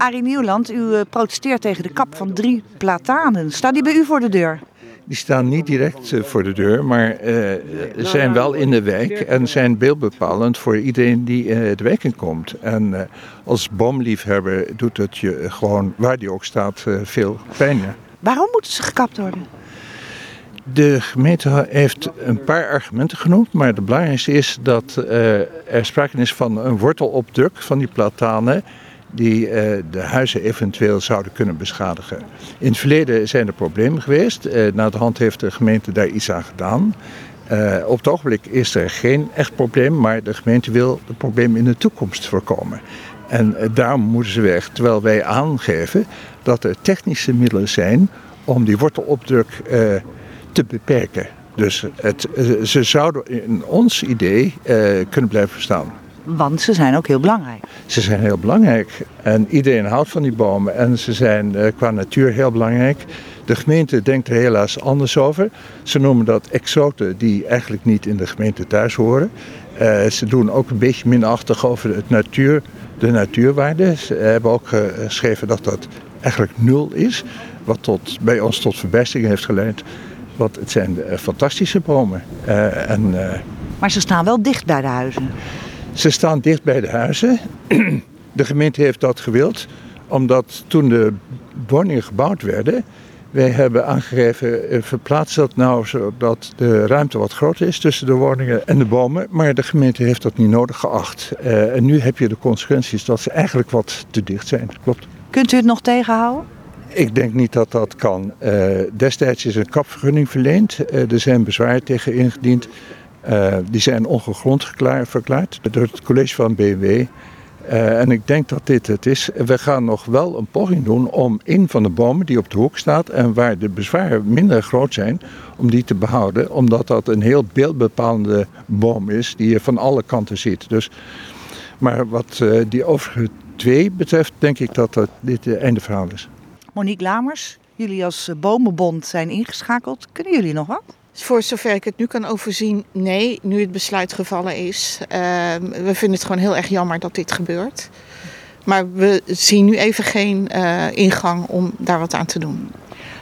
Arie Nieuwland, u eh, protesteert tegen de kap van drie platanen. Staat die bij u voor de deur? Die staan niet direct eh, voor de deur, maar eh, zijn wel in de wijk en zijn beeldbepalend voor iedereen die uh, de wijk in komt. En uh, als boomliefhebber doet het je gewoon, waar die ook staat, veel pijn. Waarom moeten ze gekapt worden? De gemeente heeft een paar argumenten genoemd, maar het belangrijkste is dat er sprake is van een wortelopdruk van die platanen die uh, de huizen eventueel zouden kunnen beschadigen. In het verleden zijn er problemen geweest. Uh, na de hand heeft de gemeente daar iets aan gedaan. Uh, op het ogenblik is er geen echt probleem, maar de gemeente wil het probleem in de toekomst voorkomen. En daarom moeten ze weg, terwijl wij aangeven dat er technische middelen zijn om die wortelopdruk te beperken. Dus het, ze zouden in ons idee kunnen blijven staan. Want ze zijn ook heel belangrijk. Ze zijn heel belangrijk. En iedereen houdt van die bomen. En ze zijn uh, qua natuur heel belangrijk. De gemeente denkt er helaas anders over. Ze noemen dat exoten die eigenlijk niet in de gemeente thuis horen. Uh, ze doen ook een beetje minachtig over het natuur, de natuurwaarde. Ze hebben ook geschreven dat dat eigenlijk nul is. Wat tot, bij ons tot verbijstering heeft geleid. Want het zijn uh, fantastische bomen. en, maar ze staan wel dicht bij de huizen. Ze staan dicht bij de huizen. De gemeente heeft dat gewild, omdat toen de woningen gebouwd werden, wij hebben aangegeven, eh, verplaats dat nou zodat de ruimte wat groter is tussen de woningen en de bomen. Maar de gemeente heeft dat niet nodig geacht. Uh, en nu heb je de consequenties dat ze eigenlijk wat te dicht zijn. Klopt. Kunt u het nog tegenhouden? Ik denk niet dat dat kan. Uh, destijds is een kapvergunning verleend. Uh, er zijn bezwaar tegen ingediend. Uh, die zijn ongegrond verklaard door het college van BMW. Uh, en ik denk dat dit het is. We gaan nog wel een poging doen om een van de bomen die op de hoek staat en waar de bezwaren minder groot zijn, om die te behouden. Omdat dat een heel beeldbepalende boom is die je van alle kanten ziet. Dus, maar wat uh, die overige twee betreft, denk ik dat, dat dit het einde verhaal is. Monique Lamers, jullie als Bomenbond zijn ingeschakeld. Kunnen jullie nog wat? Voor zover ik het nu kan overzien, nee, nu het besluit gevallen is. Uh, we vinden het gewoon heel erg jammer dat dit gebeurt. Maar we zien nu even geen uh, ingang om daar wat aan te doen.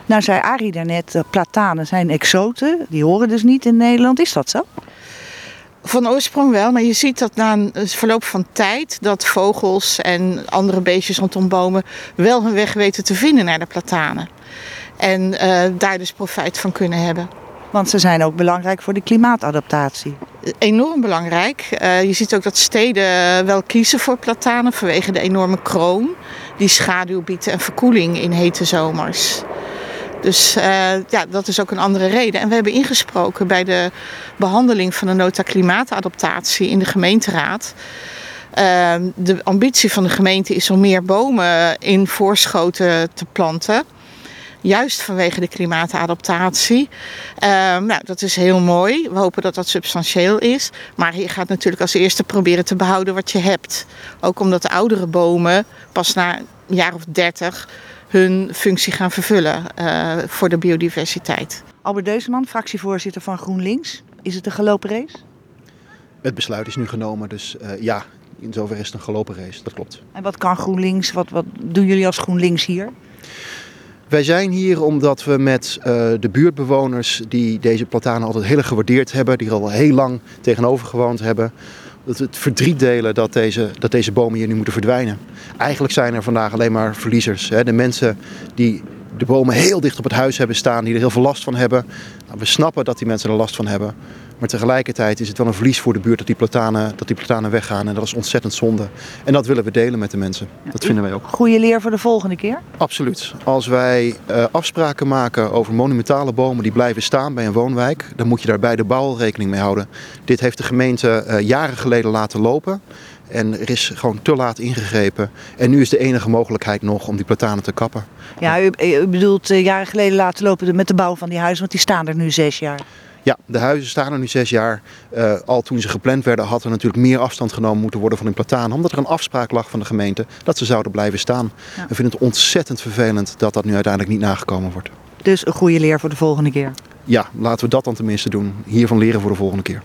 Nou zei Arie daarnet, uh, platanen zijn exoten. Die horen dus niet in Nederland. Is dat zo? Van oorsprong wel, maar je ziet dat na een verloop van tijd dat vogels en andere beestjes rondom bomen wel hun weg weten te vinden naar de platanen. En uh, daar dus profijt van kunnen hebben. Want ze zijn ook belangrijk voor de klimaatadaptatie. Enorm belangrijk. Uh, je ziet ook dat steden wel kiezen voor platanen vanwege de enorme kroon. Die schaduw biedt en verkoeling in hete zomers. Dus uh, ja, dat is ook een andere reden. En we hebben ingesproken bij de behandeling van de nota klimaatadaptatie in de gemeenteraad. Uh, de ambitie van de gemeente is om meer bomen in voorschoten te planten. Juist vanwege de klimaatadaptatie. Uh, nou, dat is heel mooi. We hopen dat dat substantieel is. Maar je gaat natuurlijk als eerste proberen te behouden wat je hebt. Ook omdat de oudere bomen pas na een jaar of dertig hun functie gaan vervullen uh, voor de biodiversiteit. Albert Deuzeman, fractievoorzitter van GroenLinks. Is het een gelopen race? Het besluit is nu genomen, dus uh, ja, in zover is het een gelopen race, dat klopt. En wat kan GroenLinks, wat, wat doen jullie als GroenLinks hier? Wij zijn hier omdat we met uh, de buurtbewoners die deze platanen altijd heel gewaardeerd hebben, die er al heel lang tegenover gewoond hebben, dat het verdriet delen dat deze, dat deze bomen hier nu moeten verdwijnen. Eigenlijk zijn er vandaag alleen maar verliezers. Hè? De mensen die de bomen heel dicht op het huis hebben staan, die er heel veel last van hebben. Nou, we snappen dat die mensen er last van hebben. Maar tegelijkertijd is het wel een verlies voor de buurt dat die platanen, dat die platanen weggaan. En dat is ontzettend zonde. En dat willen we delen met de mensen. Dat vinden wij ook. Goede leer voor de volgende keer? Absoluut. Als wij uh, afspraken maken over monumentale bomen die blijven staan bij een woonwijk, dan moet je daar bij de bouw rekening mee houden. Dit heeft de gemeente uh, jaren geleden laten lopen. En er is gewoon te laat ingegrepen. En nu is de enige mogelijkheid nog om die platanen te kappen. Ja, u, u bedoelt uh, jaren geleden laten lopen met de bouw van die huizen, want die staan er nu zes jaar. Ja, de huizen staan er nu zes jaar. Uh, al toen ze gepland werden had er natuurlijk meer afstand genomen moeten worden van hun platanen. Omdat er een afspraak lag van de gemeente dat ze zouden blijven staan. Ja. We vinden het ontzettend vervelend dat dat nu uiteindelijk niet nagekomen wordt. Dus een goede leer voor de volgende keer? Ja, laten we dat dan tenminste doen. Hiervan leren voor de volgende keer.